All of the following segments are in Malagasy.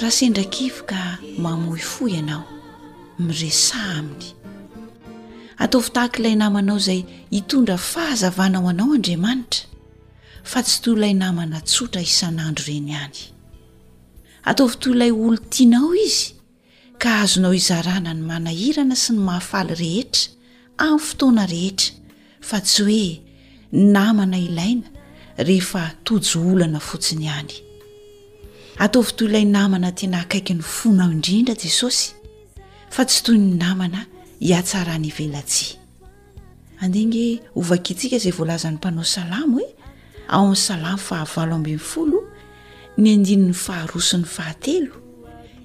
Raha sendra kivy ka mamoifoy ianao, miresaha aminy. Ataovy tahaka ilay namanao izay hitondra fahazavana ho anao Andriamanitra, fa tsy toy ilay namana tsotra isan'andro ireny ihany. Ataovy toy ilay olon-tianao izy, ka azonao izarana ny manahirana sy ny mahafaly rehetra, amin'ny fotoana rehetra, fa tsy hoe namana ilaina rehefa tojo olana fotsiny ihany ataovy toy ilay namana tena akaiky ny fonao indrindra jesosy fa tsy toy ny namana hiatsarany ivelatsia andenge hovakitsika izay voalazan'ny mpanao salamo e ao amin'ny salamo fahavalo ambin'ny folo ny andinon'ny faharoson'ny fahatelo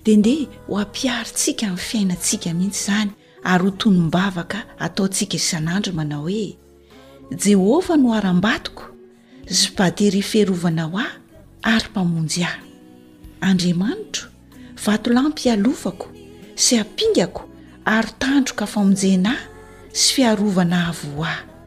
dia ndeha ho ampiarintsika amin'ny fiainantsika mihitsy izany ary ho tonom-bavaka ataontsika isan'andro manao hoe Jehovah no harambatoko sy batterie fiarovana ho ahy ary mpamonjy ahy. Andriamanitro, vatolampy hialofako sy hampingako ary tandroka famonjena ahy sy fiarovana avo ho ahy.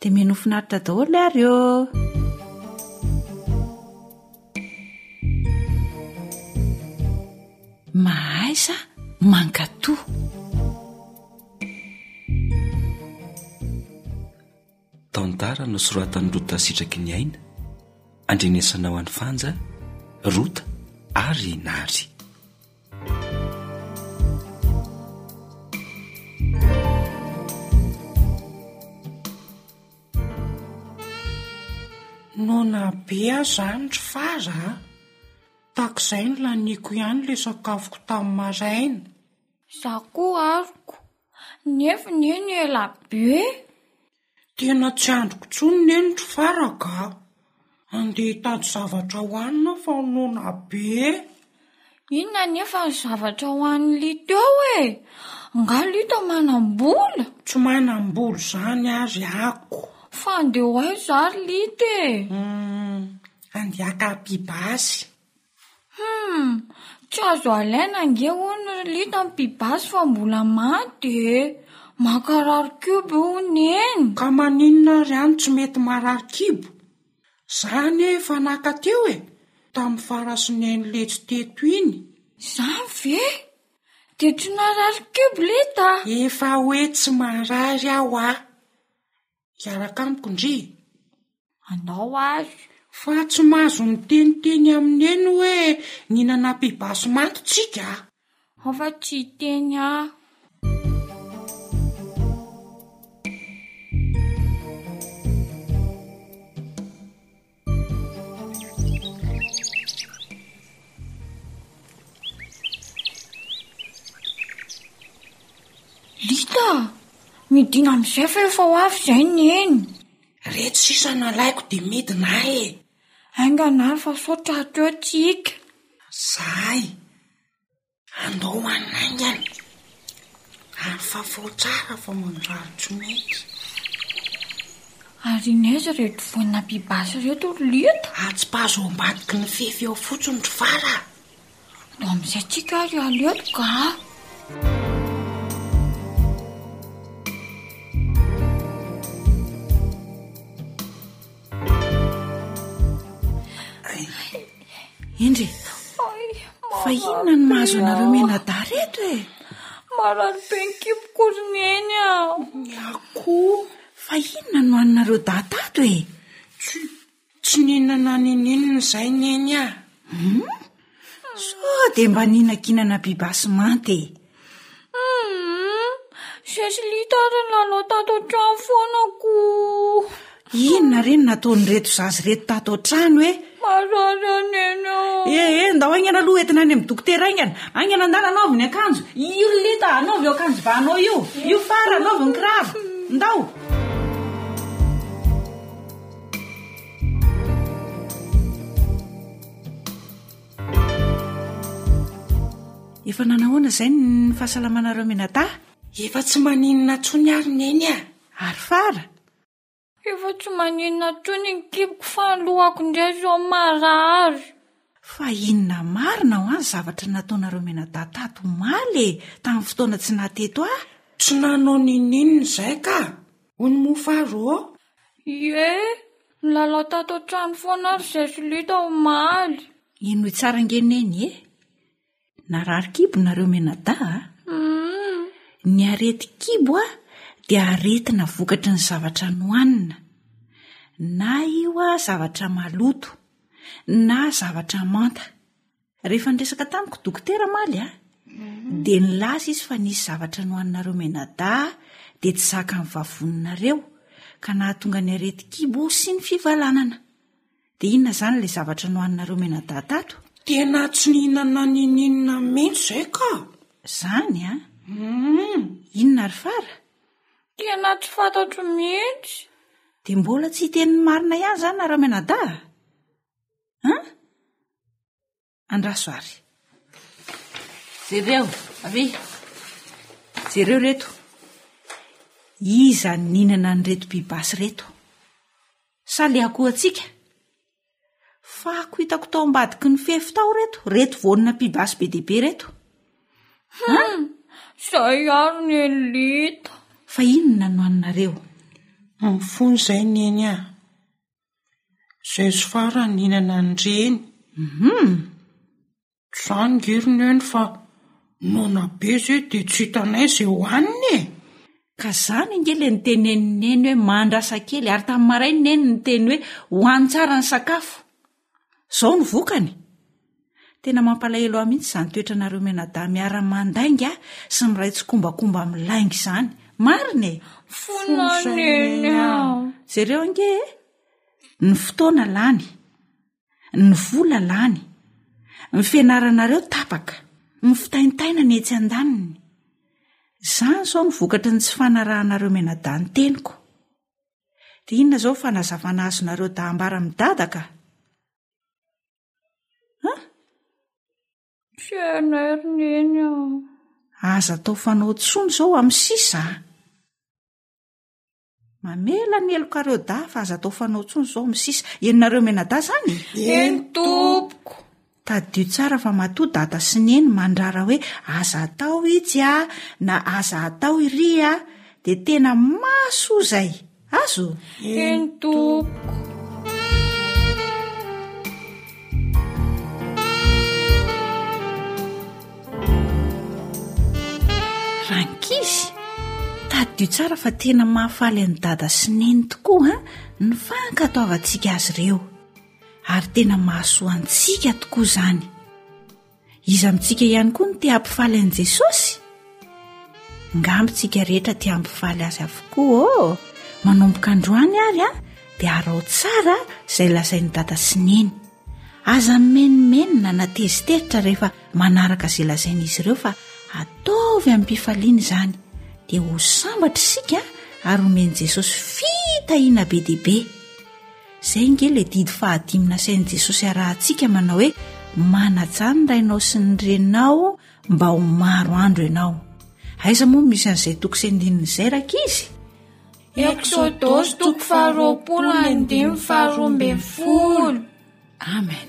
Dia mino finaritra daholo ary ô! mahaiza mankato tantara no soratan'ny rota sitraky ny aina andrenesanao any fanja rota ary nary Noana be aza any ry Faza a! Tak'izay no laniako ihany ilay sakafoko tamin'ny maraina. Izaho koa aroko. Nefa anie ny ela be. Tena tsy andriko intsony nenitro fa ragà. Andeha hitady zavatra hohanina aho fa noana be. Inona anefa ny zavatra hohanin'i Lito eo e? Angaha Lito manam-bola? Tsy manam-bola izany ary ako. Fa andeha ho aiza ary Lito e? Andeha haka pibasy. Humm! Tsy azo alaina ange hono ry Lita ny pibasy fa mbola maty e! Mankarary kibo io neny! Ka maninona ary any tsy mety marary kibo? Za anie efa naka teo e! Tamin'ny farasineny letsy teto iny! Izany ve? Dia tsy narary kibo Lita? Efa hoe tsy marary aho a! hiaraka amiko ndry. Anao ary. Fa tsy mahazo miteniteny amin'ny neny hoe ny nanampy i Basimaty tsika. Ao fa tsy hiteny aho. Lita a! Midina amin'izay fa efa ho avy izay ny neny. Ireto sisa nalaiko dia midina ahy e! Haingana ary fa sao tra-teo tsy hika. Zahay. Andao manaingana ary fafao tsara fa mandrary tsy mety. Ary ny aiza ireto voina pibasy ireto ry Lita? Atsipazo ao ambadiky ny fefy ao fotsiny ry Fara a! Andao amin'izay tsika ary aleha eto ka a! Indry, fa inona no mahazo anareo menada reto e? Marary be ny kiboko ry neny a. Ny akoho, fa inona no haninareo dahy tato e? Tsy, tsy n'inona na n'inon'inona izay neny a. Hmm? Sao dia mba ninakinana bibasy manta e! Cecily tara nanao tato an-trano foana ko. Inona re no nataon'ireto zazy ireto tato an-trano e? Marary any ianao. E eh, e, eh, ndao aingana aloha entina any amin'ny dokotera aingana. Aingana ndana anaovy ny akanjo. Io lita anaovy io akanjo banao io. Io fara anaovy ny kiraro. Ndao. Efa nanahoana izay ny fahasalamanareo Minadaha? Efa tsy maninona intsony ary Neny a! Ary Fara? Efa tsy maninona intsony ny kiboko fa ny lohako indray izao marary. Fa inona marina hoa ny zavatra nataonareo Minadaha tato omaly e! Tamin'ny fotoana tsy naha teto ahy? Tsy nanao ninoninona izay ka! Hono moa Fara ô? Ie! Nilalao tato an-trano foana ry Zesluta omaly. Henoy tsara ange Neny e! Narary kibo nareo mianadahy a! Hum. Ny aretin-kibo a dia aretina vokatry ny zavatra nohanina. Na io a zavatra maloto, na zavatra manta. Rehefa niresaka tamiko dokotera maly a, mhm. dia nilaza izy fa nisy zavatra nohaninareo menada dia tsy zaka ny vavoninareo ka nahatonga ny areti-kibo sy ny fivalanana. Dia inona izany ilay zavatra nohaninareo menada tato? Tena tsy nihinana nininona mihitsy izay ka. Zany a? Mhm. Inona ary fara? Tena tsy fantatro mihitsy. Dia mbola tsy hiteny ny marina ihany izany nareo menada? An? Andraso ary. Jereo, avy. Jereo reto. Iza ninana an'ireto biby basy reto? Sa le akohantsika? Fako hitako tao ambadiky ny fefy tao reto, reto vonina biby basy be dia be reto. Hum, zay ary ny elita. Fa inona no aninareo? Mifono zay ny eny ah. Zay tsy farany nihinana an'i Reny. Hum! Zany nge ry Neny fa noana be zay de tsy hitanay zay hoanina e! Ka zany nge le nitenenin'i Neny hoe mandrasa kely ary tamin'ny maraina i Neny niteny hoe hoany tsara ny sakafo. Zao ny vokany. Tena mampalahelo ahy mihitsy izany toetranareo mianadahy miara-mandainga sy miray tsikombakomba amin'ny lainga izany. Marina e! Fonan'eny aho. Jereo ange e! Ny fotoana lany, ny vola lany, ny fianaranareo tapaka, ny fitaintainana etsy an-daniny. Izany izao ny vokatry ny tsy fanarahanareo mianadahy ny teniko. Dia inona izao ny fanazavana azonareo da hambara amin'i Dada ka? Cnr neny a. Aza atao fanao tsony zao am sisa a. Mamela ny helokareo dahy fa aza atao fanao tsony zao am sisa. Henonareo menadahy zany? Eny tompoko. Tadidio tsara fa matoa dada sy neny mandrara hoe aza atao itsy a na aza atao iry a dia tena maso zay. Azo? Eny tompoko. Rankizy, tadidio tsara fa tena mahafaly an'i Dada sy Neny tokoa an, ny fankatoavantsika azy ireo. Ary tena mahasoa antsika tokoa izany. Iza amintsika ihany koa no te hampifaly an'i Jesosy? Ngambo tsika rehetra te hampifaly azy avokoa ô! Oh! Manomboka androany ary a, dia arao tsara izay lazain'i dada sy neny. Aza mimenomenona na teziteritra rehefa manaraka izay lazain'izy ireo fa ataovy amim-pifaliana izany. Dia ho sambatra isika ary homen'i Jesosy fitahiana be dia be. Izay ange ilay didy fahadimy nasain'i Jesosy arahantsika manao hoe manajà ny rainao sy ny reninao mba ho maro andro ianao. Aiza moa misy an'izay toko sy andininy izay rankizy? Eksodosy toko faharoapolo andininy faharoa ambin'ny folo. Amen.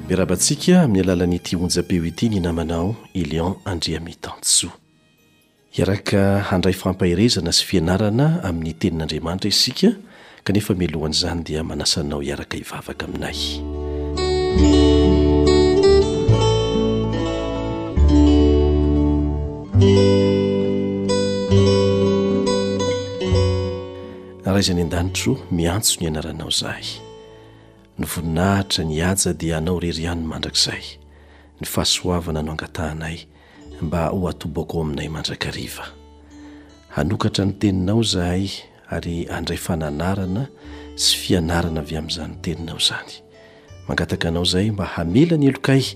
Miarahaba antsika amin'ny alalan'ity onjam-peo ity ny namanao Elion Andriamitantsoa. Hiaraka handray fampaherezana sy fianarana amin'ny Tenin'Andriamanitra isika, kanefa mialohan'izany dia manasa anao hiaraka hivavaka aminay. Raha izay ny an-danitro miantso ny anaranao izahay. Ny voninahitra, ny haja dia Anao irery ihany mandrakizay, ny fahasoavana no angatahanay mba ho atoboko ao aminay mandrakariva. Hanokatra ny Teninao izahay ary handray fananarana sy fianarana avy amin'izany Teninao izany. Mangataka Anao izahay mba hamela ny helokay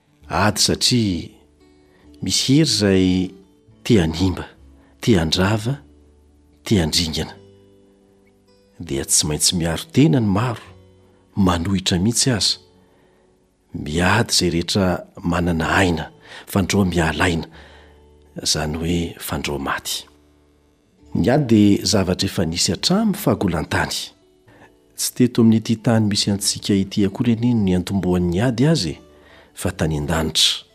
Ady satria misy hery izay te hanimba, te handrava, te handringana. Dia tsy maintsy miaro tena ny maro, manohitra mihitsy aza. Miady izay rehetra manana aina, fandrao miala aina, izany hoe fandrao maty. Ny ady dia zavatra efa nisy hatramin'ny fahagolan-tany. Tsy teto amin'ity tany misy antsika ity akory anie no niantombohan'ny ady aza e, fa tany an-danitra.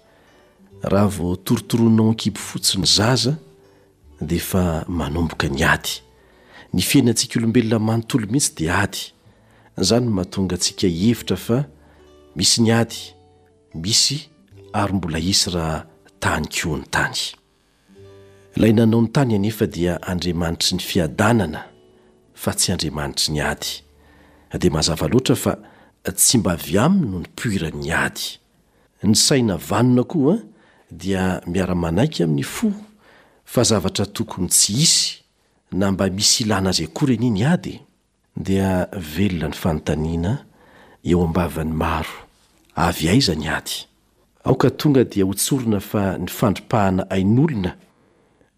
Raha vao torotoroninao an-kibo fotsy ny zaza dia efa manomboka ny ady. Ny fiainantsika olombelona manontolo mihitsy dia ady. Izany no mahatonga antsika hihevitra fa misy ny ady, misy ary mbola hisy raha tany koa ny tany. Ilay nanao ny tany anefa dia Andriamanitry ny fiadanana fa tsy Andriamanitry ny ady. Dia mazava loatra fa tsy mba avy aminy no nipoiran'ny ady. Ny saina vanona koa dia miara-manaiky amin'ny fo fa zavatra tokony tsy hisy na mba misy ilana azy akory anie ny ady e! Dia velona ny fanontaniana eo am-bavan'ny maro, avy aiza ny ady? Aoka tonga dia ho tsorina fa ny fandripahana ain'olona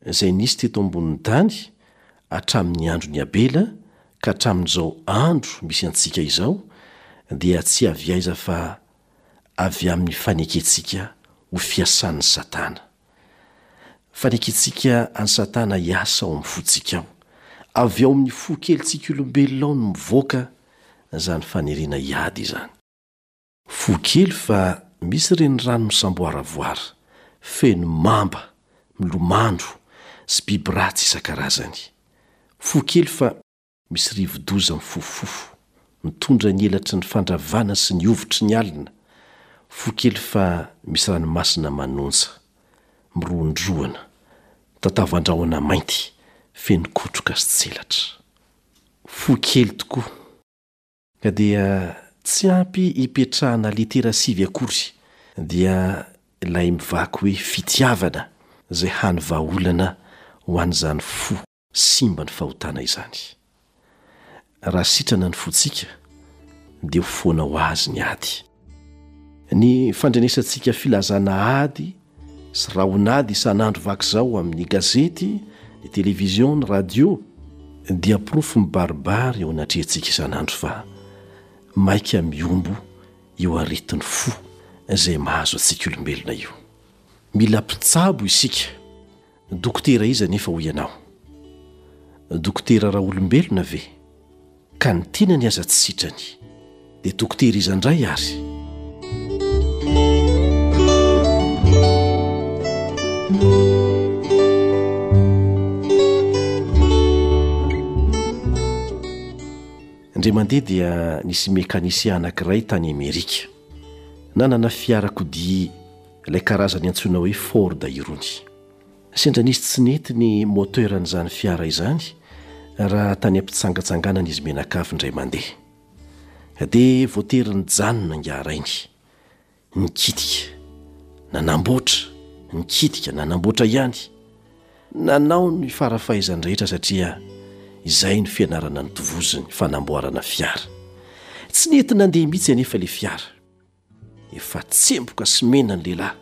izay nisy teto ambonin'ny tany hatramin'ny andron'i Abela ka hatramin'izao andro misy antsika izao dia tsy avy aiza fa avy amin'ny fanekentsika ho fiasan'i Satana. Fanekentsika an'i Satana hiasa ao amin'ny fontsika ao. Avy ao amin'ny fo kelintsika olombelona ao no mivoaka izany fanerena hiady izany. Fo kely fa misy renirano misamboaravoara, feno mamba, milomano, sy biby ratsy isan-karazany. Fo kely fa. Misy rivodoza mifofofofo, mitondra ny elatry ny fandravana sy ny hovitry ny alina, fo kely fa misy ranomasina manonja, mirohondrohana, tatavan-drahona mainty, feno kotroka sy tselatra. Fo kely tokoa. Ka dia tsy ampy hipetrahana litera sivy akory dia ilay mivaky hoe fitiavana izay hany vahaolana ho an'izany fo. Simba ny fahotana izany. Raha sitrana ny fontsika dia ho foana ho azy ny ady. Ny fandrenesantsika filazana ady sy rahon'ady isan'andro vaky izao amin'ny gazety, ny televizion, ny radio dia porofo mibaribary eo anatrehantsika isan'andro fa maika mihombo io aretin'ny fo izay mahazo antsika olombelona io. Mila mpitsabo isika Dokotera iza anefa hoy ianao? Dokotera Raolombelona ve? Ka ny tenany aza tsy sitrany. Dia dokotera iza indray ary? Indray mandeha dia nisy mekanisià anankiray tany Amerika. Nanana fiarakodia. ilay karazany antsoina hoe Ford irony. Sendra nisy tsy nety ny moteran'izany fiara izany raha tany am-pitsangatsanganana izy mianakavy indray mandeha. Dia voatery nijanona ingahy rainy. Nikitika. Nanamboatra. Nikitika. Nanamboatra ihany. Nanao ny fara fahaizany rehetra satria izay no fianarana notovoziny, fanamboarana fiara. Tsy nety nandeha mihitsy anefa ilay fiara. Efa tsemboka sy mena ny lehilahy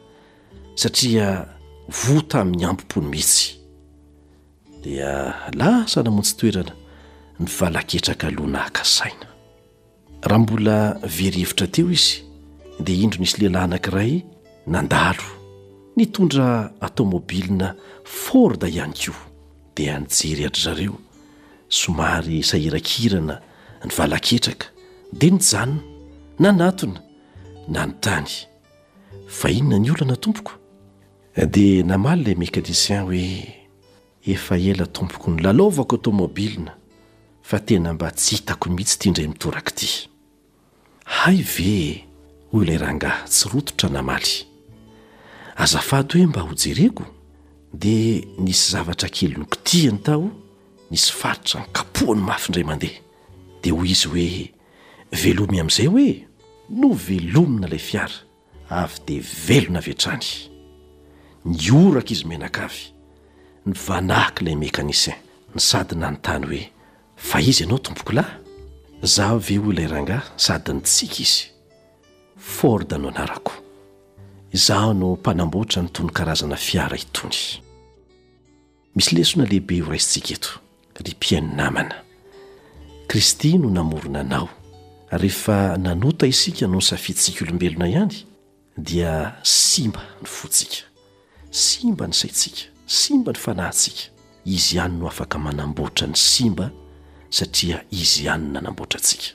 satria voa tamin'ny ambo-pony mihitsy. Dia lasa namonjy toerana ny valaketraka aloha naka saina. Raha mbola very hevitra teo izy dia indro nisy lehilahy anankiray nandalo, nitondra atomôbilina Ford ihany koa. dia nijery an-dry zareo somary sahiran-kirana ny valan-ketraka dia nijanona nanatona nanontany, Fa inona ny olana tompoko? Dia namaly ilay mécanicien hoe, Efa ela tompoko nilalaovako tomobilina fa tena mba tsy hitako mihitsy ity indray mitoraka ity. Hay ve e! hoy ilay rangahy tsy rototra namaly. Azafady hoe mba hojereko dia nisy zavatra kely nokitihiny tao nisy faritra nikapohany mafy indray mandeha. Dia hoy izy hoe, Velomy amin'izay hoe! Novelomina ilay fiara. Avy dia velona avy hatrany. Nihoraka izy menaka avy. Nivanaky ilay mécanicien. Ny sady nanontany hoe, Fa iza ianao tompokolahy? Izaho ve hoy ilay rangahy sady nitsiky izy. Ford no anarako. Izaho no mpanamboatra an'itony karazana fiara itony. Misy lesona lehibe ho raisintsika eto, ry mpihaino namana. Kristy no namorona anao. Rehefa nanota isika noho ny safidintsika olombelona ihany, dia simba ny fontsika, simba ny saintsika, simba ny fanahintsika. Izy ihany no afaka manamboatra ny simba, satria Izy ihany no nanamboatra antsika.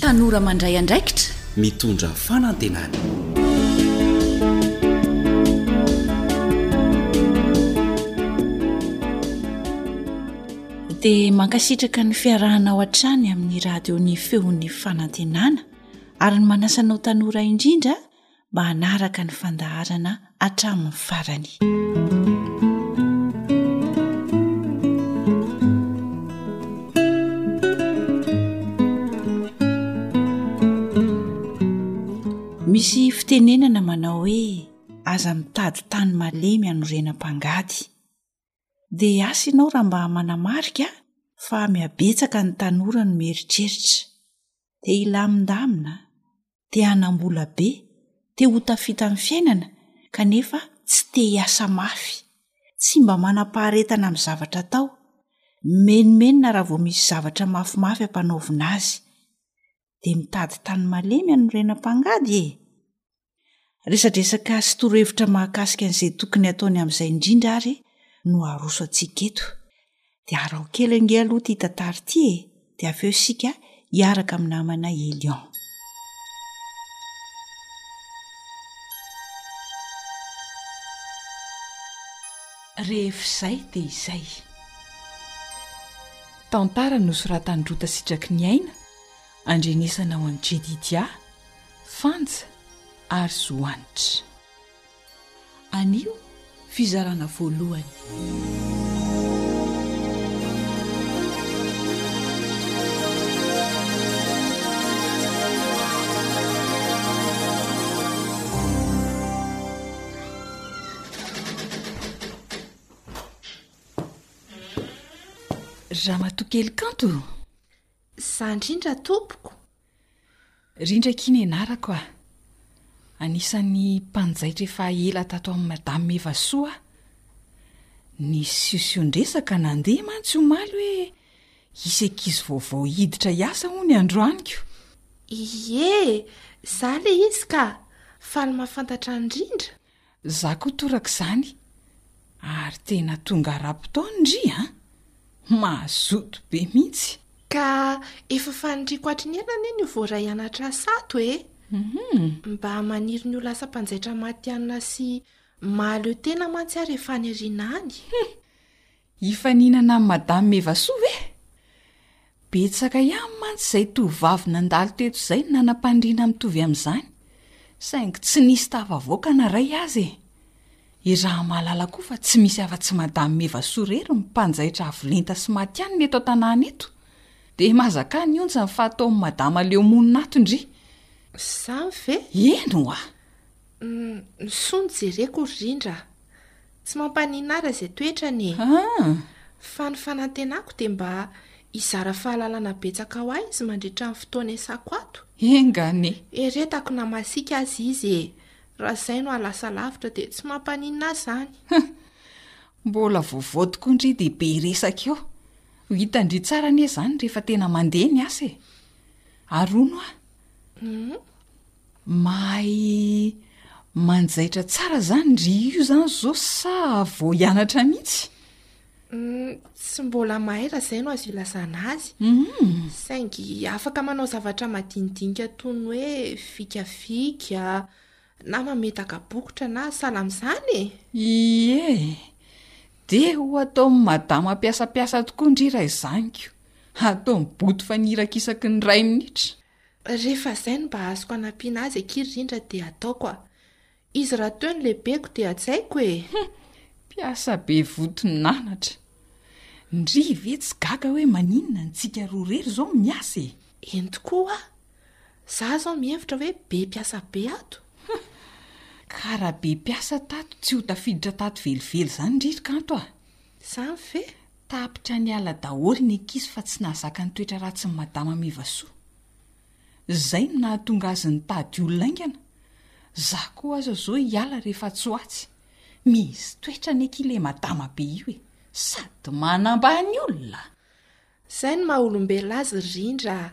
Tanora mandray andraikitra, mitondra fanantenana. Dia mankasitraka ny fiarahanao hatrany amin'ny radio ny feon'ny fanantenana ary ny manasanao tanora indrindra mba hanaraka ny fandaharana hatramin'ny farany. Misy fitenenana manao hoe aza mitady tany malemy hanorenam-pangady. DH, ianao raha mba manamarika fa mihabetsaka ny tanora no mieritreritra. Te hilamindamina, te hanam-bola be, te ho tafita amin'ny fiainana, kanefa tsy te hiasa mafy. Tsy mba manam-paharetana amin'ny zavatra atao. Mimenomenona raha vao misy zavatra mafimafy ampanaovina azy. Dia mitady tany malemy hanorenam-pangady e! Resadresaka sy torohevitra mahakasika an'izay tokony ataony amin'izay indrindra ary no aroso antsika eto. Dia araho kely ange aloha ity tantara ity e! Dia avy eo isika hiaraka amin'ny namana Elion. Rehefa izay dia izay. Tantara nosoratan'i Rota Sitraky ny Aina, Andrenesana ho an'i Jedidia, Fanja ary Zohanitra. Anio fizarana voalohany. Ramatoa kely kanto? Za ndrindra tompoko. Rindra akia ny anarako a! Anisan'ny mpanjaitra efa ela tato amin'i Madame Mevasoa aho. Nisiosion-dresaka nandeha mantsy omaly hoe hisy ankizy vaovao hiditra hiasa hono androany ko. Ie, za le izy ka! Faly mahafantatra an'i Rindra. Za koa toraka izany ary tena tonga ara-potoana ndry a! Mazoto be mintsy. Ka efa faniriako hatry ny ela anie ny ho voaray hanatrasa ato e! Mba maniry ny ho lasa mpanjaitra matihanina sy mahaleo tena mantsy aho rehefa any aoriana any. Hifaninana amin'i Madame Mevasoa ve? Betsaka ihany mantsy izay tovovavy nandalo teto izay no nanam-pandriana mitovy amin'izany, saingy tsy nisy tafavoaka na iray aza e! I Rahamahalala koa fa tsy misy afa-tsy i Madame Mevasoa irery no mpanjaitra avo lenta sy matihanina eto an-tanàna eto. Dia mazakà ny onjany fa ataon'i Madama aleo monina ato ndry. Izaho ve? Eny ho'a! Misoa ny jereko ry Rindra a! Tsy mampaninona ara izay toetrany e! Fa ny fanantenako dia mba hizara fahalalana betsaka ho ahy izy mandritra ny fotoana iasako ato. Enganie! Eretako na masiaka aza izy e! Raha izay no ahalasa lavitra dia tsy mampaninona ahy izany. Mbola vaovao tokoa ndry dia be resaka eo. Ho hitan-dry tsara anie izany rehefa tena mandeha ny asa e! Arono aho. Mahay manjaitra tsara zany ry io zany zo sa vao hianatra mihitsy? Mm, tsy mbola mahay raha izay no azo ilazana azy. Mm. Saingy afaka manao zavatra madinidinika toy ny hoe fikafika na mametaka bokotra na sahala amin'izany e. Ie, dia ho ataon'ny madama mpiasa-mpiasa tokoa ndry raha izany ko. Ataony boto faniraka isaky ny iray minitra. Rehefa zay no mba azoko anampiana azy akia rindra dia ataoko a! Izy raha toa ny lehibeko dia hajaiko e! Hum, mpiasa be voton'anatra. Ndry ve tsy gaga hoe maninona ny tsika roa rery izao no miasa e! Eny tokoa hoa! Za zao mihevitra hoe be mpiasa be ato. Hum, ka raha be mpiasa tato tsy ho tafiditra tato velively zany ndry ry Kanto a! Zany ve? Tapitra niala daholo ny ankizy fa tsy nahazaka ny toetra ratsin'i Madama Mivasoa. Zay no nahatonga azy nitady olona aingana. Za koa aza zo hiala rehefa tsy ho atsy. Misy toetrany akia le Madama be io e! Sady manambany olona! Zay no maha olombelona azy ry Rindra a!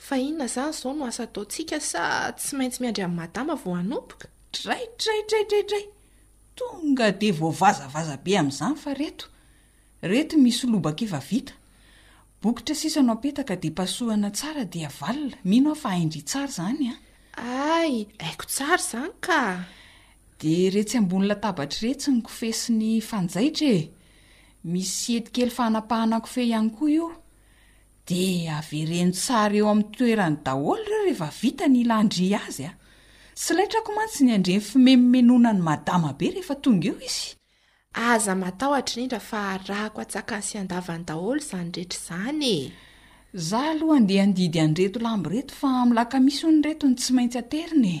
Fa inona zany zao no asa ataontsika sa tsy maintsy miandry an'i Madama vao hanomboka? Dray dray dray dray dray! Tonga dia voavazavaza be amin'izany fa reto, reto misy lobaka efa vita. Bokotra sisa no apetaka dia pasohana tsara dia avalona, mino aho fa hain-dry tsara izany an! Hay, haiko tsara izany ka! Dia iretsy ambony latabatra iretsy ny kofehy sy ny fanjaitra e! Misy hety kely fanapahana kofehy ihany koa io. Dia avereno tsara eo amin'ny toerany daholo ireo rehefa vita ny hilan-dry azy a! Tsy laitrako mantsy ny handre ny fimenomenona an'i Madama be rehefa tonga eo izy. Aza matahotra indrindra fa arahako an-tsakany sy an-davany daholo izany rehetra izany e! Izaho aloha andeha handidy an'ireto lamba ireto fa amin'ny lakamisy hono ireto no tsy maintsy aterina e!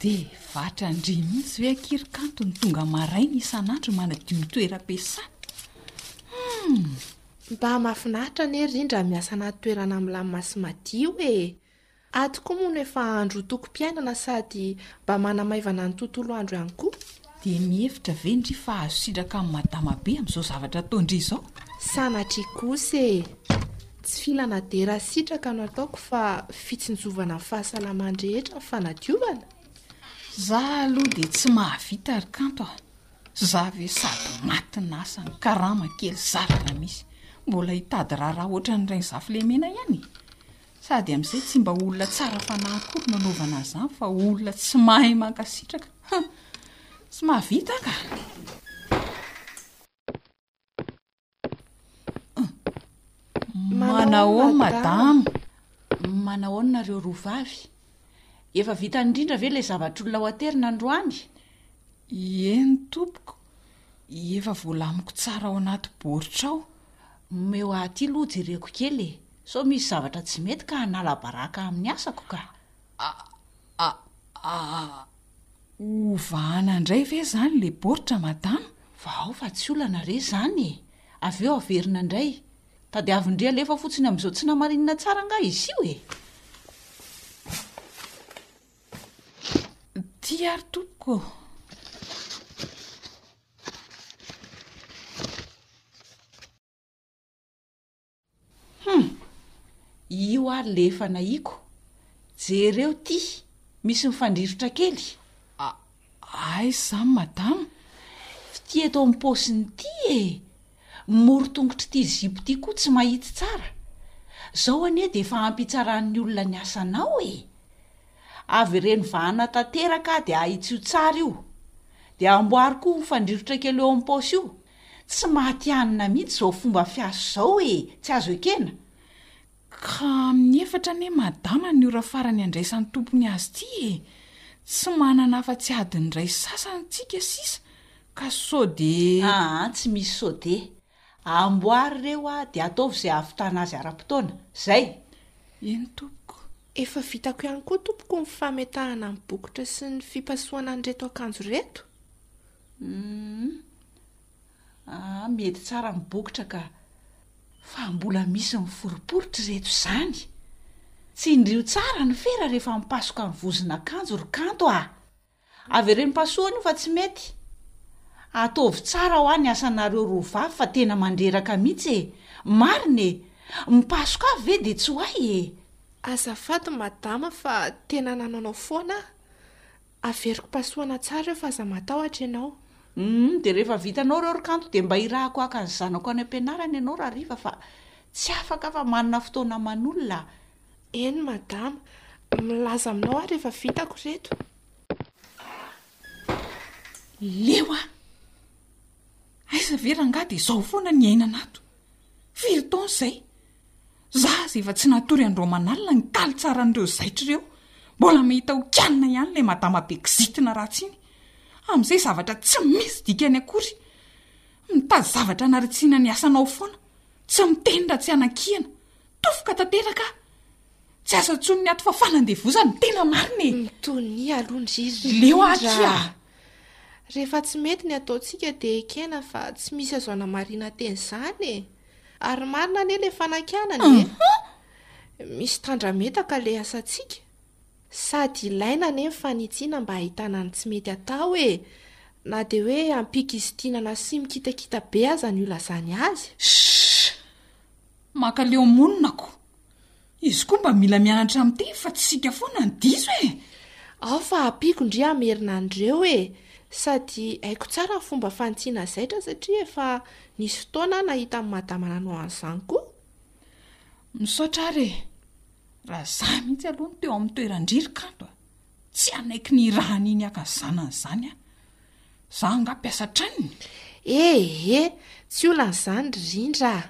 Dia vatran-dry mihitsy ve ankiry kanto ny tonga maraina isan'andro manadio ny toeram-piasana? Hum! Mba mahafinaritra anie ry Indra miasa anaty toerana milamina sy madio e! Ato koa moa no efa andro ho tokim-piainana sady mba manamaivana ny tontolo andro ihany koa. Dia mihevitra ve ndry fa azo sitraka amin'i madama be amin'izao zavatra ataon-dry izao? Sanatria kosa e! Tsy filana dera sy sitraka no ataoko fa fitsinjovana ny fahasalamany rehetra ny fanadiovana. Za aloha dia tsy mahavita ry kanto a! Za ve sady maty ny asa ny karama kely zara raha misy. Mbola hitady raharaha ohatran'ny rain'zafy lemena ihany e! Sady amin'izay tsy mba olona tsara fanahy akory no anaovana an'izany fa olona tsy mahay mankasitraka. Huh! Tsy mahavita aho kah! Manahoana madama? Manahoana nareo roa vavy? Efa vita indrindra ve ilay zavatr'olona ho aterina androany? Eny tompoko. Efa voalamiko tsara ao anaty baoritra ao. Omeo ahy ity aloha jereko kely e! Sao misy zavatra tsy mety ka hanala baraka amin'ny asako ka! A! A! A! Hovahana indray ve izany ilay baoritra madama? Vahao fa tsy olana re izany e! Avy eo averina indray. Tadiavin-dry alefa fotsiny amin'izao tsy namarinina tsara angaha izy io e! Ty ary tompoko ô! Hum! Io ary le efa nahiko. Jereo ty, misy mifandrirotra kely. Ah! Aiza zany madama? F'ty eto am paosiny ty e! Moro tongotr'ity zipo ty koa tsy mahitsy tsara. Zao anie dia efa ampy hitsaran'ny olona ny asanao e! Avy reny vahana tanteraka aho dia ahitsio tsara io. Dia amboary koa ho fandrirotra kely eo am paosy io. Tsy matihanina mihitsy zao fomba fiasa zao e! Tsy azo ekena. Ka amin'ny efatra anie madama ny ora farany andraisan'ny tompony azy ity e! Tsy manana afa-tsy adiny iray sasany tsika sisa ka sao dia. Aa tsy misy sao dia. Amboary ireo a dia ataovy izay ahavitana azy ara-potoana. Izay! Eny tompoko. Efa vitako ihany koa tompoko ny fametahana ny bokotra sy ny fipasohana an'ireto akanjo ireto. Humm. Aa mety tsara ny bokotra ka. Fa mbola misy miforiporitra ireto izany. Tsindrio tsara ny fera rehefa mipasoka ny vozon'akanjo ry kanto a! Avereno pasohany io fa tsy mety. Ataovy tsara hoa ny asanareo roa vavy fa tena mandreraka mihitsy e! Marina e! Mipasoka avy ve dia tsy ho hay e! Azafady madama fa tena nananao foana aho. Averiko pasohana tsara eo fa aza matahotra ianao. Humm dia rehefa vitanao ireo ry kanto dia mba irahako haka ny zanako any am-pianarana ianao rahariva fa tsy afaka aho fa manana fotoana aman'olona a! Eny madama, milaza aminao aho rehefa vitako ireto. Leo a! Aiza ve rangah dia izao foana ny iainana ato. Firy taona izay. Za aza efa tsy natory any Romanalina nitaly tsara an'ireo zaitra ireo. Mbola mahita ho kianina ihany ilay madama be kizitina ratsy iny. Amin'izay zavatra tsy misy dikany akory. Mitady zavatra hanaritsiana ny asanao foana. Tsy miteny raha tsy hanakihana. Tofoka tanteraka aho. Tsy azo antsoin'ny ato fa fanandevozana, tena marina e! Mitonia aloha ndry ry Leo aty a! Rehefa tsy mety ny ataontsika dia ekena fa tsy misy azo anamarina teny izany e! Ary marina anie ilay fanakianana e! Misy tandrametaka ilay asantsika. Sady ilaina anie ny fanitsiana mba hahitana ny tsy mety atao e! Na dia hoe ampikizitinana sy mikitakita be aza ny ho lazany azy. Shh! Mankaleo monina ko! Izy koa mba mila mianatra amin'ny teny fa tsy isika foana no diso e! Ao fa ampiako ndry hamerina an'ireo e! Sady haiko tsara ny fomba fanitsiana zaitra satria efa nisy fotoana aho nahita an'i Madama nanao an'izany koa. Misaotra ary e! Raha za mihitsy aloha no teo amin'ny toeran-dry ry kanto a! Tsy hanaiky ny hirahan'ny iny haka zanany izany aho. Za angaha mpiasa tranony? Ee, tsy olana izany ry Rindra a!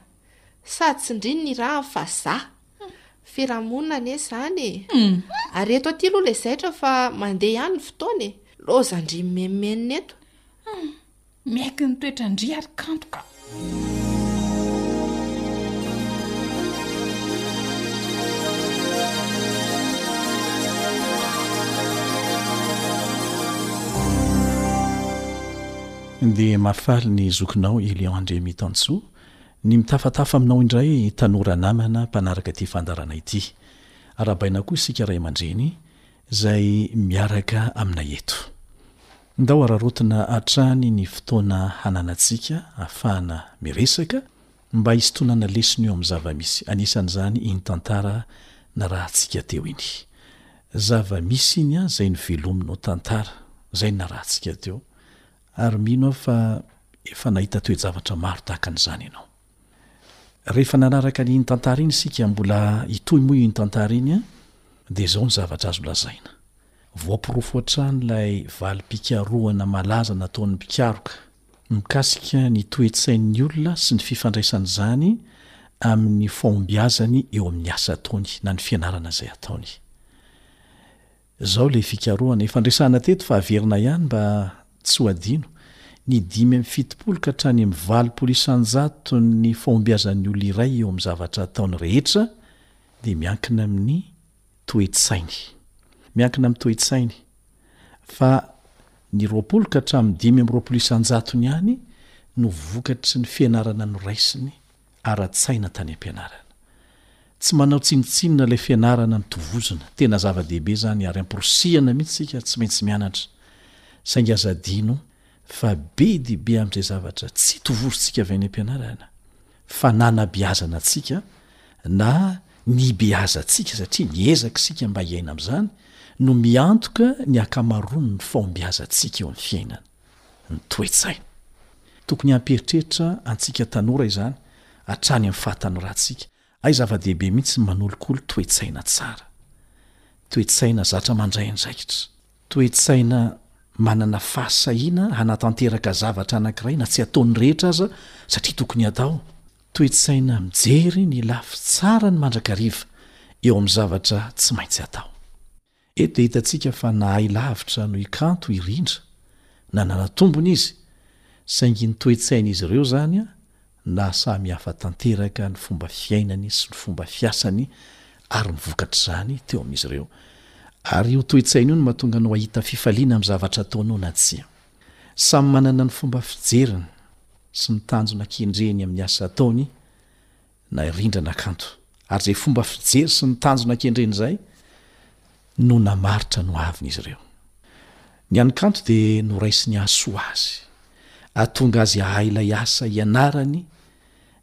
Sady tsindriny ny rahany fa za. Firahamonina anie izany e. Ary eto aty aloha ilay zaitra fa mandeha ihany ny fotoana e. Lozan-dry mimenomenona eto. Miaiky ny toetran-dry ary kanto ka. Dia mahafaly ny zokinao Elion Andriamitansoa Ny mitafatafa aminao indray tanora namana mpanaraka ity fandaharana ity. Arahabaina koa isika ray aman-dreny izay miaraka aminay eto. Ndao araraotina hatrany ny fotoana hananantsika ahafahana miresaka mba hisintonana lesona eo amin'ny zava-misy. Anisan'izany iny tantara narahantsika teo iny. Zava-misy iny izay novelominao tantara izay narahantsika teo Ary mino aho fa efa nahita toe-javatra maro tahaka an'izany ianao. Rehefa nanaraka an'iny tantara iny isika, mbola hitohy moa iny tantara iny an, dia izao ny zavatra azo lazaina. Voaporofo hatrany ilay valim-pikarohana malaza nataon'ny mpikaroka mikasika ny toe-tsain'ny olona sy ny fifandraisan'izany amin'ny fahombiazany eo amin'ny asa ataony na ny fianarana izay ataony. Zao le fikarohana efa niresahana teto fa averina ihany mba tsy ho adino, ny dimy amby fitopolo ka hatrany amin'ny valopolo isanjaton'ny fahombiazan'ny olona iray eo amin'ny zavatra ataony rehetra dia miankina amin'ny toe-tsainy. Miankina amin'ny toe-tsainy. Fa ny roapolo ka hatramin'ny dimy amby roapolo isanjatony ihany no vokatry ny fianarana noraisiny ara-tsaina tany am-pianarana. Tsy manao tsinontsinona ilay fianarana mitovozona, tena zava-dehibe izany ary amporisihana mihitsy isika tsy maintsy mianatra. Saingy aza adino fa be dia be amin'izay zavatra tsy itovozontsika avy any am-pianarana, fananabeazana antsika na ny ibeazantsika satria miezaka isika mba hiaina amin'izany no miantoka ny ankamaroan'ny fahombiazantsika eo amin'ny fiainana. ny toe-tsaina. Tokony hampieritreritra antsika tanora izany hatrany amin'ny fahatanoràntsika. Hay zava-dehibe mihitsy ny manolokolo toe-tsaina tsara. Toe-tsaina zatra mandray andraikitra. Toe-tsaina manana fahasahiana hanatanteraka zavatra anankiray na tsy ataon'ny rehetra aza satria tokony hatao. Toe-tsaina mijery ny lafy tsarany mandrakariva eo amin'ny zavatra tsy maintsy atao. Eto dia hitantsika fa nahay lavitra noho i Kanto i Rindra na nanatombony izy, saingy ny toe-tsain'izy ireo izany na samy hafa tanteraka ny fomba fiainany sy ny fomba fiasany ary ny vokatr'izany teo amin'izy ireo. Ary io toe-tsaina io no mahatonga anao hahita fifaliana amin'ny zavatra ataonao na tsia. Samy manana ny fomba fijeriny sy ny tanjona kendreny amin'ny asa ataony na rindra na kanto, ary izay fomba fijery sy ny tanjona kendreny izay no namaritra ny hoaviny izy ireo. Ny an'ny kanto dia noraisiny hahasoa azy, hahatonga azy hahay ilay asa ianarany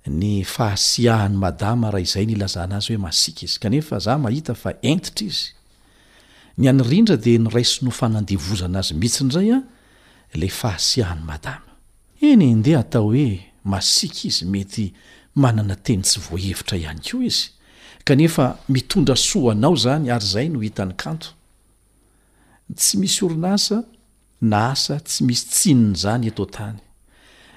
ny fahasiahan'i Madama raha izay ny ilazana azy hoe masiaka izy, kanefa za mahita fa hentitra izy. Ny an'i Rindra dia noraisiny ho fanandevozana azy mihitsy indray ilay fahasiahan'i Madama. Eny e, ndeha atao hoe masiaka izy, mety manana teny tsy voahevitra ihany koa izy, kanefa mitondra soa ho anao izany ary izay no hitan'i Kanto. Tsy misy orinasa na asa tsy misy tsinin'izany eto an-tany,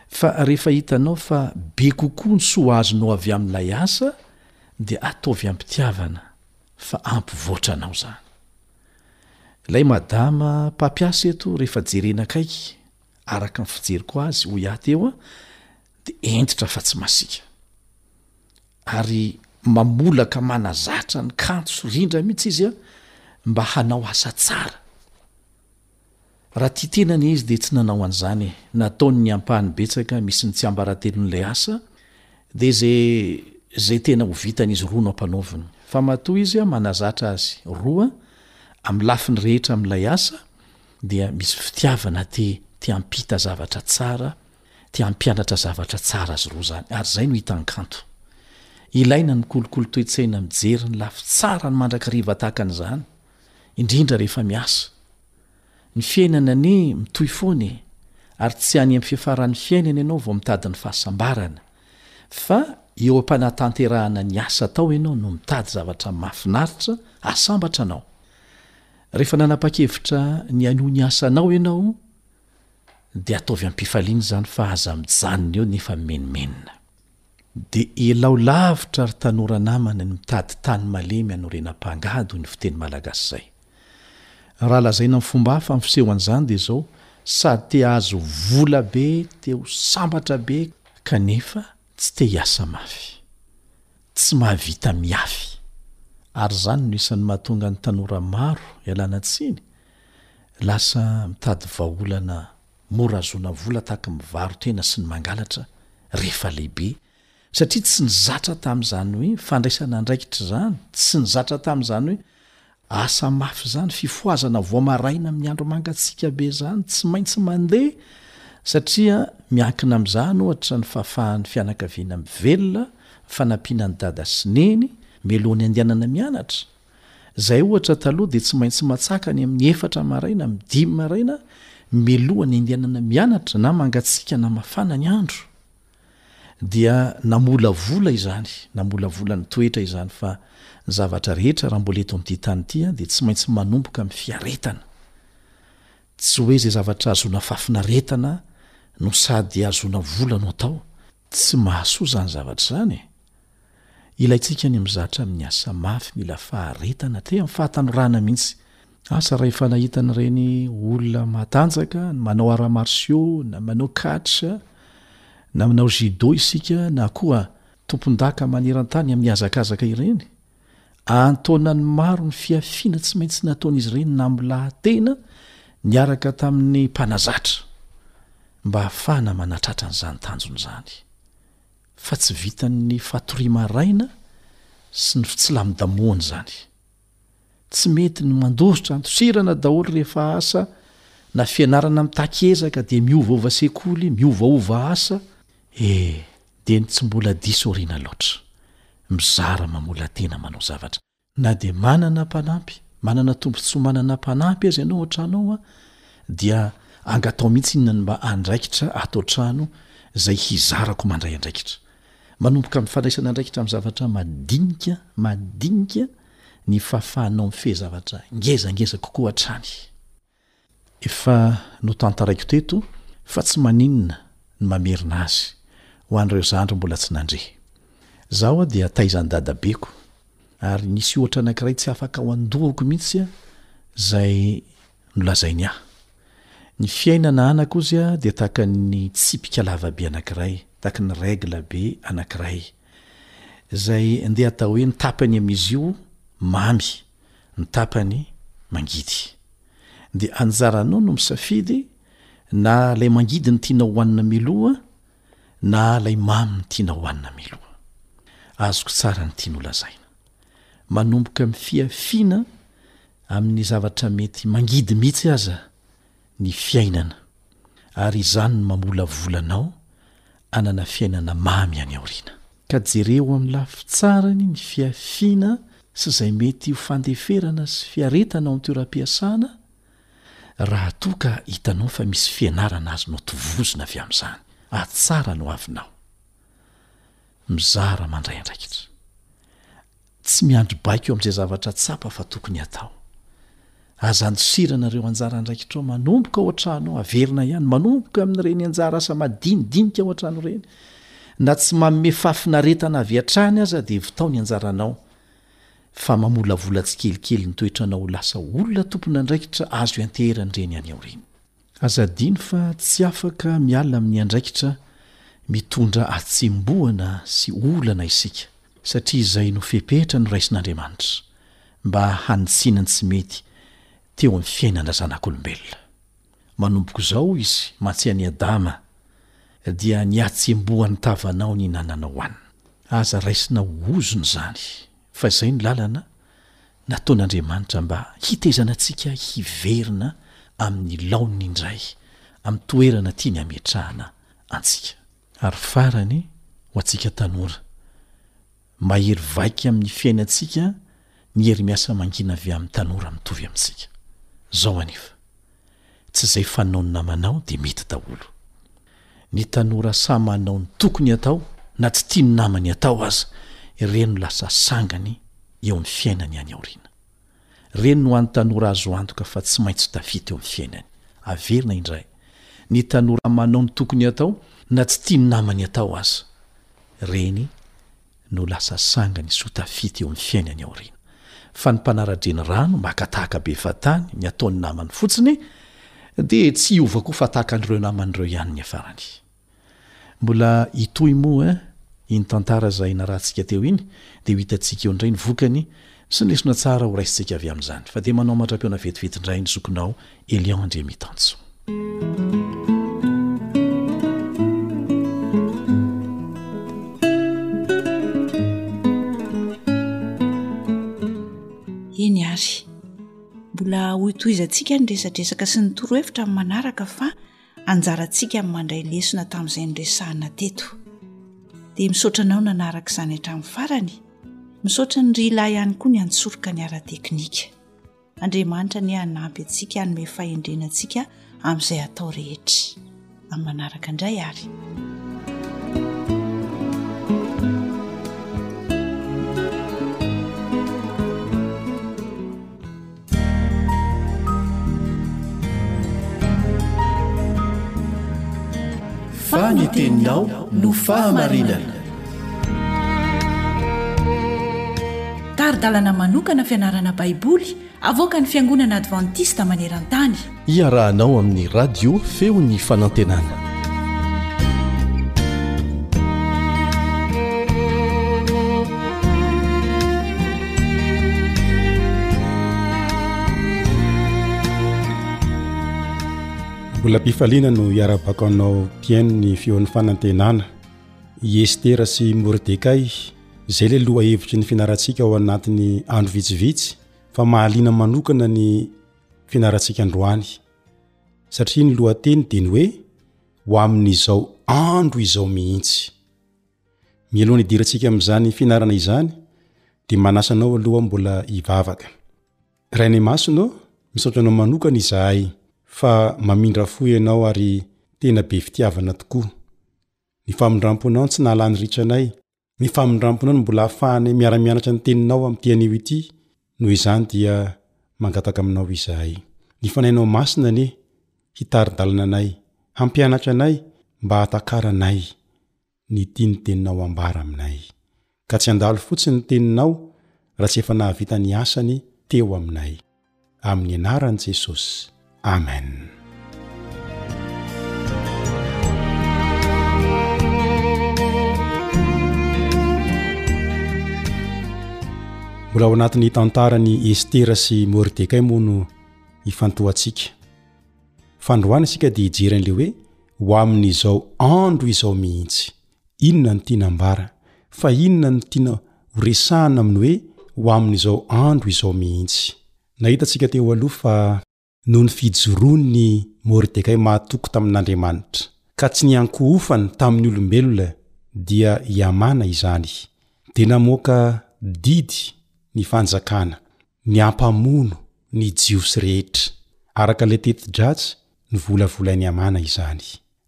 fa rehefa hitanao fa be kokoa ny soa azonao avy amin'ilay asa dia ataovy am-pitiavana fa hampivoatra anao izany. Ilay madama mpampiasa eto rehefa jerena akaiky araka ny fijeriko azy hoy aho teo a de entitra fa tsy masika ary mamolaka manazatra ny kanto sy rindra mihitsy izy a mba hanao asa tsara raha tia tena ny izy de tsy nanao an'izany e nataony ny ampahany betsaka misy ny tsy ambaratelon'ilay asa de ze zay tena ho vitan'izy roa no ampanaoviny fa matoa izy a manazatra azy roa amin'ny lafiny rehetra amin'ilay asa dia misy fitiavana te te hampita zavatra tsara te hampianatra zavatra tsara azy roa zany ary zay no hitan kanto ilaina ny kolokolo toetsaina mijery ny lafy tsara ny mandrakariva tahaka an'izany indrindra rehefa miasa ny fiainana anie mitoy foana e ary tsy any am fiafaran'ny fiainana ianao vao mitady ny fahasambarana fa eo am-panatanterahana ny asa atao ianao no mitady zavatra mahafinaritra asambatra anao Rehefa nanapa-kevitra ny hanohy ny asanao ianao dia ataovy amim-pifaliana izany fa aza mijanona eo nefa mimenomenona. Dia elao lavitra ry tanora namana ny mitady tany malemy hanorenam-pangady hoy ny fiteny malagasy izay. Raha lazaina amin'ny fomba hafa ny fisehoan'izany dia izao, sady te hahazo vola be, te ho sambatra be kanefa, Tsy te hiasa mafy. Tsy mahavita miafy. Ary izany no isan'ny mahatonga ny tanora maro ialana tsiny, lasa mitady vahaolana mora ahazoana vola tahaka ny mivaro-tena sy ny mangalatra rehefa lehibe, satria tsy nizatra tamin'izany hoe fandraisana andraikitra izany, tsy nizatra tamin'izany hoe Asa mafy izany fifohazana vao maraina amin'ny andro mangatsiaka be izany tsy maintsy mandeha satria miankina amin'izany ohatra ny fahafahan'ny fianakaviana mivelona, ny fanampiana an'i dada sy neny melohany andehanana mianatra. Izahay ohatra taloha dia tsy maintsy matsaka any amin'ny efatra maraina amin'ny dimy maraina melohany andehanana mianatra na mangatsiaka na mafana ny andro. dia namolavola izany, namolavola ny toetra izany fa ny zavatra rehetra raha mbola eto amin'ity tany ity dia tsy maintsy manomboka amin'ny fiaretana. Tsy hoe izay zavatra ahazoana fahafinaretana no sady ahazoana vola no atao. Tsy mahasoa izany zavatra izany e! Ilaintsika ny mizatra amin'ny asa mafy mila faharetana aty amin'ny fahatanorana mihitsy. Asa raha efa nahita an'ireny olona matanjaka manao arts martiaux na manao catch na manao judo isika na koa tompondaka maneran-tany amin'ny hazakazaka ireny, an-taonany maro ny fihafiana tsy maintsy nataon'izy ireny namolahan-tena niaraka tamin'ny mpanazatra mba hahafahana manatratra an'izany tanjona izany. fa tsy vitan'ny fatoria maraina sy ny fitsilamin-damohana izany. Tsy mety ny mandositra andosirana daholo rehefa asa na fianarana mitaky ezaka dia miovaova sekoly, miovaova asa, e, dia ny tsy mbola diso aoriana loatra. Mizara mamola-tena manao zavatra. Na dia manana mpanampy, manana tombontsoa manana mpanampy aza ianao ao an-trano ao, dia angataho mihitsy inona ny mba andraikitra ato an-trano izay hizarako mandray andraikitra. Manomboka amin'ny fandraisana andraikitra amin'ny zavatra madinika madinika ny fahafahanao mifehy zavatra ngezangeza kokoa hatrany. Efa notantaraiko teto fa tsy maninona ny mamerina azy ho an'ireo zandry mbola tsy nandre. Zaho a dia taizan'i dadabeko ary nisy ohatra anankiray tsy afaka ao an-dohako mihitsy a zay nolazainy ahy. Ny fiainana anako ozy a dia tahaka ny tsipika lava be anankiray, tahaka ny règle be anankiray. Zay ndeha atao hoe ny tapany amin'izy io mamy. ny tapany mangidy. Dia anjaranao no misafidy na ilay mangidy no tianao hohanina mialoha na ilay mamy no tianao hohanina mialoha. Azoko tsara ny tianao lazaina. Manomboka amin'ny fihafiana amin'ny zavatra mety mangidy mihitsy aza ny fiainana, ary izany no mamolavola anao hanana fiainana mamy any aoriana. Ka jereo amin'ny lafy tsarany ny fihafiana sy izay mety ho fandeferana sy fiaretana ao an-toeram-piasana, raha toa ka hitanao fa misy fianarana azonao tovozina avy amin'izany, hatsara ny hoavinao. Mizara mandray andraikitra. Tsy miandry baiko amin'izay zavatra tsapa fa tokony hatao. Aza andosirana ireo anjara andraikitrao manomboka ao an-trano ao, averina ihany manomboka amin'ireny anjara asa madinidinika ao an-trano ireny. Na tsy manome fahafinaretana avy hatrany aza dia votao ny anjaranao fa mamolavola tsikelikely ny toetranao ho lasa olona tompon'andraikitra azo ianteheran'ireny any aoriana. Aza adino fa tsy afaka miala amin'ny andraikitra mitondra hatsembohana sy olana isika, satria izay no fepetra noraisin'Andriamanitra mba hanitsiana ny tsy mety teo amin'ny fiainan-drazanak'olombelona. Manomboka izao Izy mantsy an'i Adama dia ny hatsembohan'ny tavanao nihinananao hohanina. Aza raisina ho ozona izany, fa izay no lalana Nataon'Andriamanitra mba hitezana antsika hiverina amin'ny laoniny indray, amin'ny toerana tiany hametrahana antsika. Ary farany, ho antsika tanora, mahery vaika amin'ny fiainantsika ny hery miasa mangina avy amin'ny tanora mitovy amintsika. Izao anefa, tsy izay fanaon'ny namanao dia mety daholo. Ny tanora sahy manao ny tokony hatao na tsy tian'ny namany hatao aza, ireny no lasa sangany eo amin'ny fiainany any aoriana. Ireny no an'ny tanora azo antoka fa tsy maintsy tafita eo amin'ny fiainany. Averina indray, ny tanora manao ny tokony hatao na tsy tian'ny namany hatao aza, ireny no lasa sangany soa tafita eo amin'ny fiainany aoriana. Fa ny mpanara-drenirano maka tahaka be fahatany ny ataon'ny namany fotsiny dia tsy hiova koa fa tahaka an'ireo namany ireo ihany ny farany. Mbola hitohy moa iny tantara izay narahantsika teo iny dia ho hitantsika eo indray ny vokany Sy ny lesona tsara ho raisintsika avy amin'izany. Fa dia manao mandram-peona vetivety indray ny zokinao Elian Andriamitanjo. Eny ary. Mbola hoitohizantsika ny resadresaka sy ny torohevitra amin'ny manaraka fa. anjarantsika amin'ny mandray lesona tamin'izay noresahina teto. Dia misaotra anao nanaraka izany hatramin'ny farany. Misaotra ny ry lahy ihany koa ny antsoroka ny ara-teknika. Andriamanitra anie hanampy antsika hanome fahendrena antsika amin'izay atao rehetra. Amin'ny manaraka indray ary. Fa ny teninao no fahamarinana. Tari-dalana manokana fianarana Baiboly avoakan'ny Fiangonana Advantista maneran-tany. Iarahanao amin'ny radio feo ny fanantenana. Mbola mpifaliana no iarabako anao mpihaino ny feon'ny fanantenana. I Estera sy Mordekay, izay le loha hevitry ny finarantsika ao anatin'ny andro vitsivitsy fa mahaliana manokana ny fianarantsika androany satria ny lohateny dia ny hoe ho amin'izao andro izao mihitsy mialoha ny hidirantsika amin'izany fianarana izany dia manasa anao aloha mbola hivavaka ray any masina misaotra anao manokana izahay fa mamindra fo ianao ary tena be fitiavana tokoa ny famindram-ponao ny tsy nahalany ritra anay Ny famindramponao no mbola ahafahanay miara-mianatra ny Teninao amin'ity anio ity, noho izany dia mangataka aminao izahay. Ny Fanahinao Masina anie hitari-dalana anay, hampianatra anay mba hahatakaranay ny tian'ny Teninao hambara aminay. Ka tsy handalo fotsiny ny Teninao raha tsy efa nahavita ny asany teo aminay. Amin'ny anaran'i Jesosy. Amen. Mbola ao anatin'ny tantaran'i Estera sy Mordekay moa no ifantohantsika. Fandroana isika dia hijery an'ilay hoe ho amin'izao andro izao mihitsy. Inona no tiana ambara? Fa inona no tiana ho resahana amin'ny hoe ho amin'izao andro izao mihitsy? Nahitantsika teo aloha fa noho ny fijoroan'i Mordekay mahatoky tamin'Andriamanitra, ka tsy niankohofany tamin'ny olombelona, dia i Hamana izany, dia namoaka didy ny fanjakana ny hampamono ny Jiosy rehetra. Araka ilay teti-dratsy novolavolain'i Hamana izany,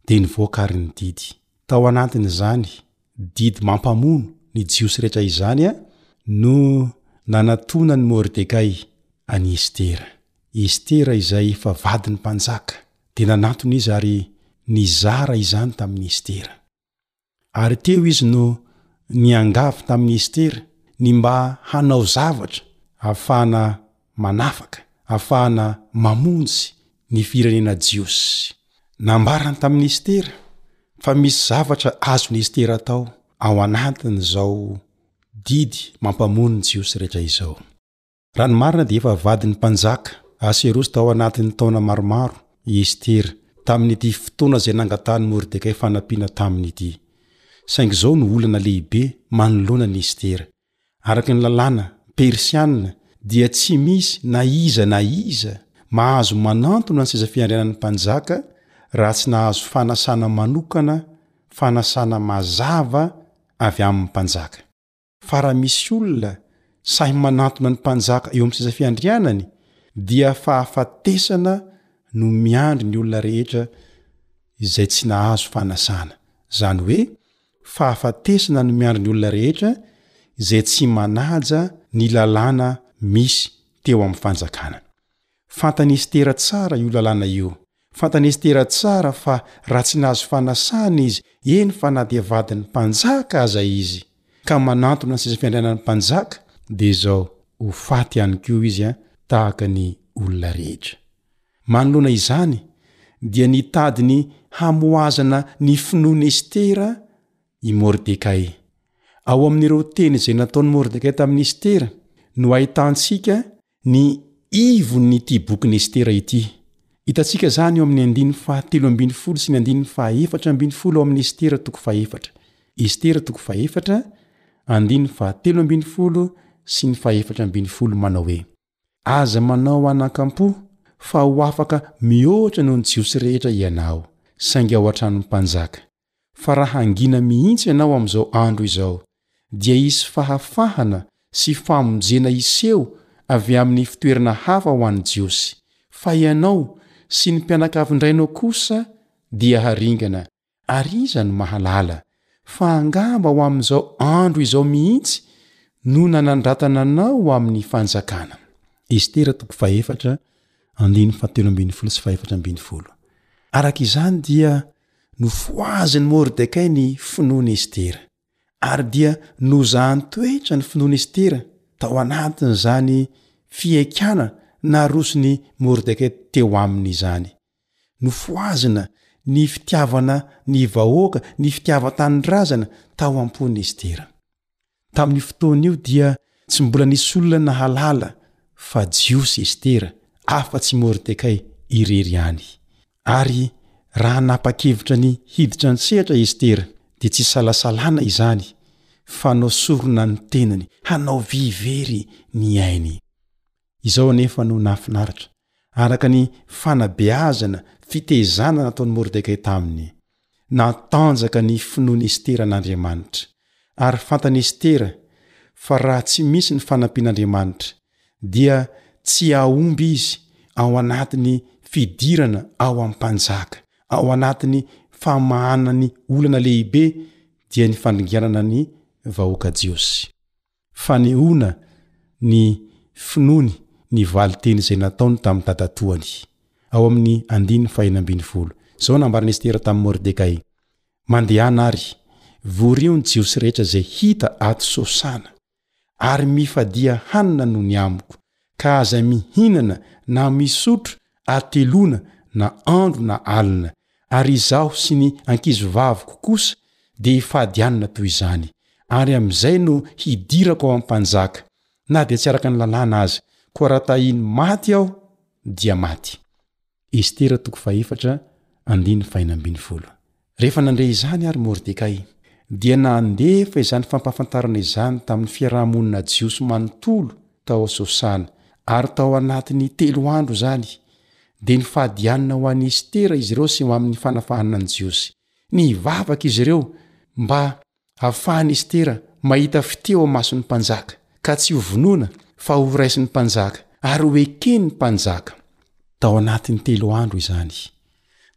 dia nivoaka àry ny didy. Tao anatin'izany didy mampamono ny Jiosy rehetra izany no nanatonan'i Mordekay an'i Estera. I Estera izay efa vadin'ny mpanjaka dia nanatona izy ary nizara izany tamin'i Estera. Ary teo izy no niangavy tamin'i Estera ny mba hanao zavatra hahafahana manafaka afahana mamonjy ny firenena jiosy. Nambarany tamin'i Estera fa misy zavatra azon'i Estera atao ao anatin'izao didy mampamono ny Jiosy rehetra izao. Raha ny marina dia efa vadin'ny mpanjaka Aserosy tao anatin'ny taona maromaro i Estera tamin'ity fotoana izay nangatahan'i Mordekay fanampiana taminy ity. Saingy izao no olana lehibe manoloana an'i Estera. Araka ny lalàna persiana, dia tsy misy na iza na iza mahazo manantona ny sezafiandrianan'ny mpanjaka raha tsy nahazo fanasana manokana, fanasana mazava avy amin'ny mpanjaka. Fa raha misy olona sahy manantona ny mpanjaka eo amin'ny sezafiandrianany, dia fahafatesana no miandry ny olona rehetra izay tsy nahazo fanasana, izany hoe Fahafatesana no miandry ny olona rehetra izay tsy manaja ny lalàna misy teo amin'ny fanjakana. Fantan'i Estera tsara io lalàna io. Fantan'i Estera tsara fa raha tsy nahazo fanasana izy, eny fa na dia vadin'ny mpanjaka aza izy, ka manantona ny seza fiandrianan'ny mpanjaka, dia izao, ho faty ihany koa izy tahaka ny olona rehetra. Manoloana izany dia nitady ny hamohazana ny finoan'i Estera i Mordekay. Ao amin'ireo teny izay nataon'i Mordekay tamin'i Estera no ahitantsika ny ivon'ity bokin'i Estera ity. Hitantsika izany ao amin'ny andininy fahatelo ambin'ny folo sy ny andininy fahaefatra ambin'ny folo ao amin'ny Estera toko fahefatra. Estera toko fahefatra, andininy fahatelo ambin'ny folo sy ny fahefatra ambin'ny folo manao hoe. Aza manao anakampo fa ho afaka mihoatra noho ny Jiosy rehetra ianao, saingy ao an-tranon'ny mpanjaka, fa raha hangina mihitsy ianao amin'izao andro izao, dia hisy fahafahana sy famonjena hiseho avy amin'ny fitoerana hafa ho an'ny Jiosy, fa ianao sy ny mpianakavin-drainao kosa dia haringana Ary iza no mahalala fa angamba ho amin'izao andro izao mihitsy no nanandratana anao ho amin'ny fanjakana. Estera toko fahefatra, andininy fahatelo ambin'ny folo sy fahefatra ambin'ny folo. Araka izany dia nofohazin'i Mordekay ny finoan'i Estera, ary dia nozahan-toetra ny finoan'i Estera tao anatin'izany fihaikana naroson'i Mordekay teo aminy izany. Nofohazina ny fitiavana ny vahoaka, ny fitiavan-tanindrazana tao am-pon'i Estera. Tamin'io fotoana io dia tsy mbola nisy olona nahalala fa Jiosy Estera, afa-tsy Mordekay irery ihany. Ary raha nanapa-kevitra ny hiditra an-tsehatra Estera, dia tsy isalasalana izany fa nosorona ny tenany hanao vy very ny ainy. Izao anefa no nahafinaritra, araka ny fanabeazana, fitezana nataon'i Mordekay taminy, Natanjaka ny finoan'i Estera an'Andriamanitra, ary fantan'i Estera fa raha tsy misy ny fanampian'Andriamanitra, dia tsy hahomby izy ao anatin'ny fidirana ao amin'ny mpanjaka, ao anatin'ny famahana ny olana lehibe, dia ny fandringanana ny vahoaka jiosy. fanehoana ny finoany ny valin-teny izay nataony tamin'ny dadatoany. Ao amin'ny andininy fahenina ambin'ny folo, izao no nambaran'i Estera tamin'i Mordekay, Mandehana àry, vorio ny Jiosy rehetra izay hita ato Sosana, ary mifadia hanina noho ny amiko, ka aza mihinana na misotro ateloana na andro na alina, ary izaho sy ny ankizivaviko kosa dia hifady anona toy izany, ary amin'izay no hidirako ao am-panjaka, na dia tsy araka ny lalàna aza, koa raha tahiny maty aho, dia maty. Estera toko fahefatra, andininy fahena ambin'ny folo. Rehefa nandre izany ary Mordekay, dia nandefa izany fampahafantarana izany tamin'ny fiaraha-monina jiosy manontolo tao Sosana, ary tao anatin'ny telo andro izany, dia nifadianina ho an'i Estera izy ireo sy ho amin'ny fanafahana ny Jiosy. Nivavaka izy ireo mba Afahan'i Estera mahita fitia eo mason'ny mpanjaka, ka tsy hovonoina, fa horaisin'ny mpanjaka, ary hoeken'ny mpanjaka. Tao anatin'ny telo andro izany,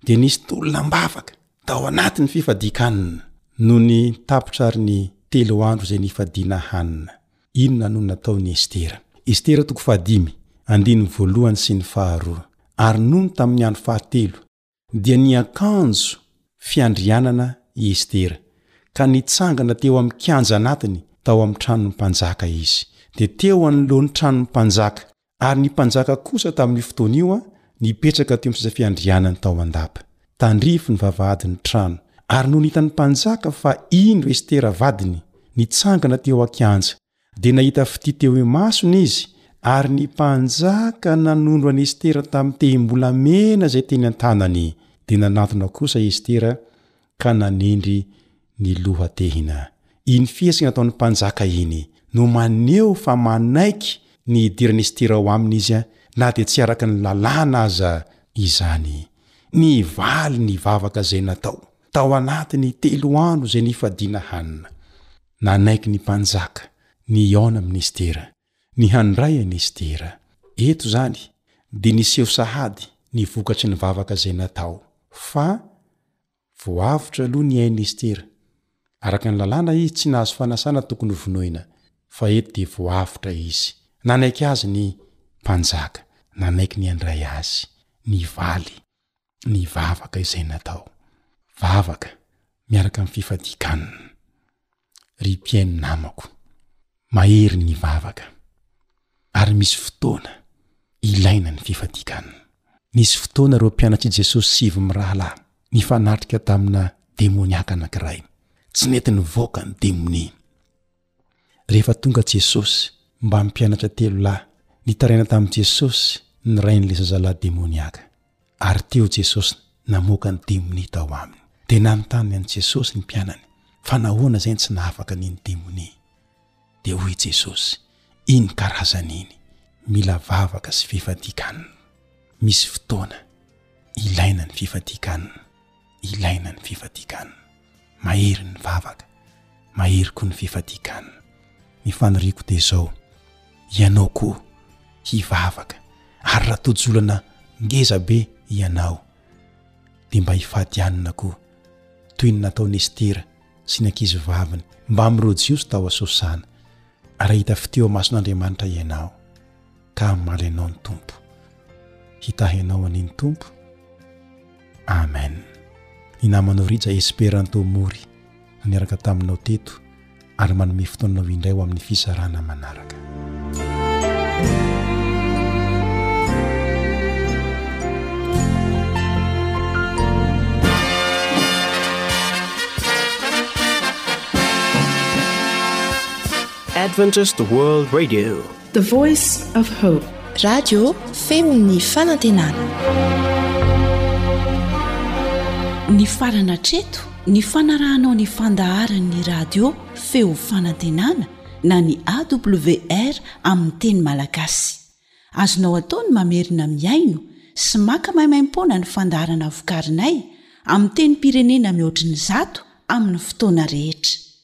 dia nisy tolona am-bavaka tao anatin'ny fifadian-kanina, nony tapitra àry ny telo andro izay nifadiana hanina. Inona no nataon'i Estera? Estera toko fahadimy, andininy voalohany sy ny faharoa. Ary nony tamin'ny andro fahatelo, dia niakanjo fiandrianana i Estera, ka nitsangana teo amin'ny kianja anatiny tao amin'ny tranon'ny mpanjaka izy. Dia teo anoloan'ny tranon'ny mpanjaka, ary ny mpanjaka kosa tamin'io fotoana io nipetraka teo amin'ny seza-fiandrianany tao an-dapa, tandrify ny vavahadin'ny trano. Ary nony hitan'ny mpanjaka fa indro Estera vadiny nitsangana teo an-kianja, Dia nahita fitia teo imasony izy, ary ny mpanjaka nanondro an'i Estera tamin'ny tehim-bolamena izay teny an-tanany. Dia nanatona kosa i Estera ka nanendry ny lohatehina. Iny fihetsika nataon'ny mpanjaka iny no maneho fa manaiky ny hidiran'i Estera ao aminy izy, na dia tsy araka ny lalàna aza izany. Nivaly ny vavaka izay natao, tao anatin'ny telo andro izay nifadiana hanina. Nanaiky ny mpanjaka ny hihaona amin'i Estera, ny handray an'i Estera. Eto izany dia niseho sahady ny vokatry ny vavaka izay natao, fa vao avotra aloha ny ain'i Estera. Araka ny lalàna izy tsy nahazo fanasana tokony hovonoina, fa eto dia vao avotra izy. Nanaiky azy ny mpanjaka, nanaiky ny handray azy. Nivaly. ny vavaka izay natao, vavaka miaraka amin'ny fifadian-kanina. Ry mpihaino namako, mahery ny vavaka ary misy fotoana ilaina ny fifadian-kanina. Nisy fotoana ireo mpianatr'i Jesosy sivy mirahalahy nifanatrika tamina demoniaka anankiray, tsy nety nivoaka ny demonia. Rehefa tonga Jesosy mba ny mpianatra telo lahy nitaraina tamin'i Jesosy ny rain'ilay zazalahy demoniaka, ary teo Jesosy namoaka ny demonia tao aminy, dia nanontany an'i Jesosy ny mpianany fa nahoana izay no tsy nahafaka an'iny demonia. Dia hoy i Jesosy, Iny karazany iny mila vavaka sy fifadian-kanina. Misy fotoana ilaina ny fifadian-kanina. ilaina ny fifadian-kanina. Mahery ny vavaka, mahery koa ny fifadian-kanina. Ny faniriako dia izao, ianao koa hivavaka, ary raha tojolana ngeza be ianao, dia mba hifady hanina koa, toy ny nataon'i Estera sy ny ankizivaviny mbamin'ireo Jiosy tao Sosana, ary hahita fitia eo imason'Andriamanitra ianao. ka hamaly anao ny tompo hitahy anao aniny tompo amen ny namanao rija esperanto mory no niaraka taminao teto ary manome fotoananao indray ho amin'ny fisarana manaraka adventist world radio The Voice of Hope. Radio feon'ny fanantenana. Nifarana hatreto ny fanarahanao ny fandaharan'ny radio feo fanantenana na ny AWR amin'ny teny malagasy. Azonao atao ny mamerina mihaino sy maka maimaimpoana ny fandaharana vokarinay amin'ny tenim-pirenena mihoatry ny zato amin'ny fotoana rehetra.